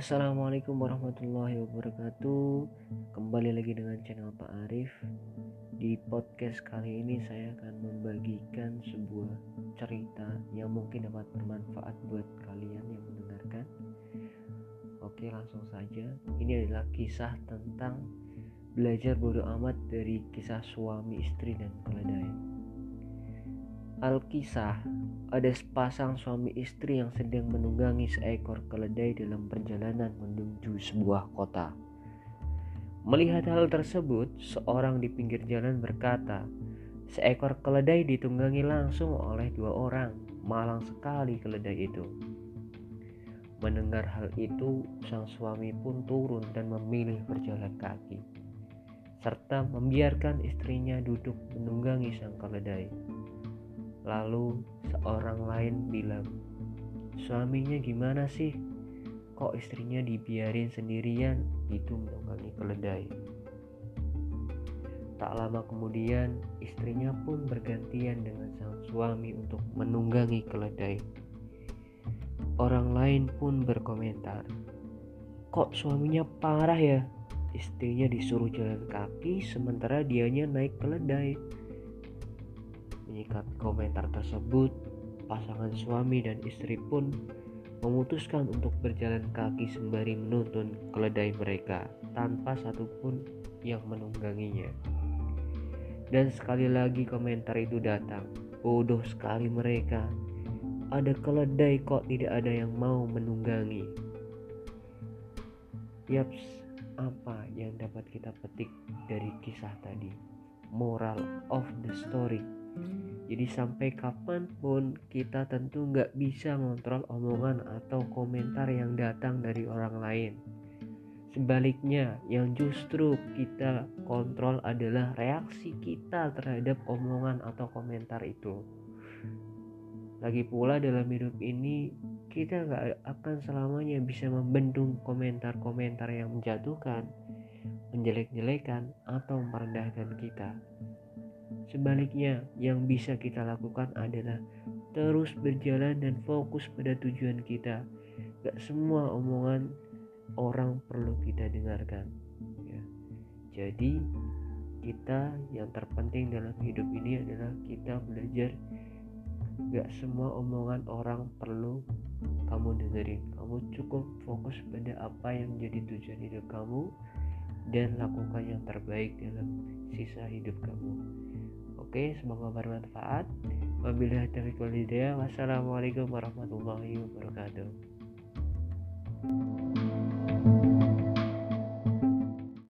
Assalamualaikum warahmatullahi wabarakatuh. Kembali lagi dengan channel Pak Arif. Di podcast kali ini saya akan membagikan sebuah cerita Yang mungkin dapat bermanfaat buat kalian yang mendengarkan. Oke langsung saja. Ini adalah kisah tentang Belajar bodoh amat dari kisah suami istri dan keledai Alkisah ada sepasang suami istri yang sedang menunggangi seekor keledai dalam perjalanan menuju sebuah kota. Melihat hal tersebut, seorang di pinggir jalan berkata, "Seekor keledai ditunggangi langsung oleh dua orang. Malang sekali keledai itu." Mendengar hal itu, sang suami pun turun dan memilih berjalan kaki, serta membiarkan istrinya duduk menunggangi sang keledai. Lalu seorang lain bilang, suaminya gimana sih? Kok istrinya dibiarin sendirian itu menunggangi keledai? Tak lama kemudian istrinya pun bergantian dengan sang suami untuk menunggangi keledai. Orang lain pun berkomentar, kok suaminya parah ya? Istrinya disuruh jalan kaki sementara dianya naik keledai. Menyikapi komentar tersebut, pasangan suami dan istri pun memutuskan untuk berjalan kaki sembari menuntun keledai mereka tanpa satupun yang menungganginya. Dan sekali lagi komentar itu datang. Bodoh sekali mereka. Ada keledai kok tidak ada yang mau menunggangi. Yaps, apa yang dapat kita petik dari kisah tadi? Moral of the story jadi sampai kapan pun kita tentu nggak bisa ngontrol omongan atau komentar yang datang dari orang lain. Sebaliknya, yang justru kita kontrol adalah reaksi kita terhadap omongan atau komentar itu. Lagi pula dalam hidup ini kita nggak akan selamanya bisa membendung komentar-komentar yang menjatuhkan, menjelek-jelekan, atau merendahkan kita. Sebaliknya, yang bisa kita lakukan adalah terus berjalan dan fokus pada tujuan kita. Gak semua omongan orang perlu kita dengarkan. Ya. Jadi, kita yang terpenting dalam hidup ini adalah kita belajar. Gak semua omongan orang perlu kamu dengerin. Kamu cukup fokus pada apa yang menjadi tujuan hidup kamu dan lakukan yang terbaik dalam sisa hidup kamu. Oke, semoga bermanfaat. Wabillahi taufiq walhidayah. Wassalamualaikum warahmatullahi wabarakatuh. thank you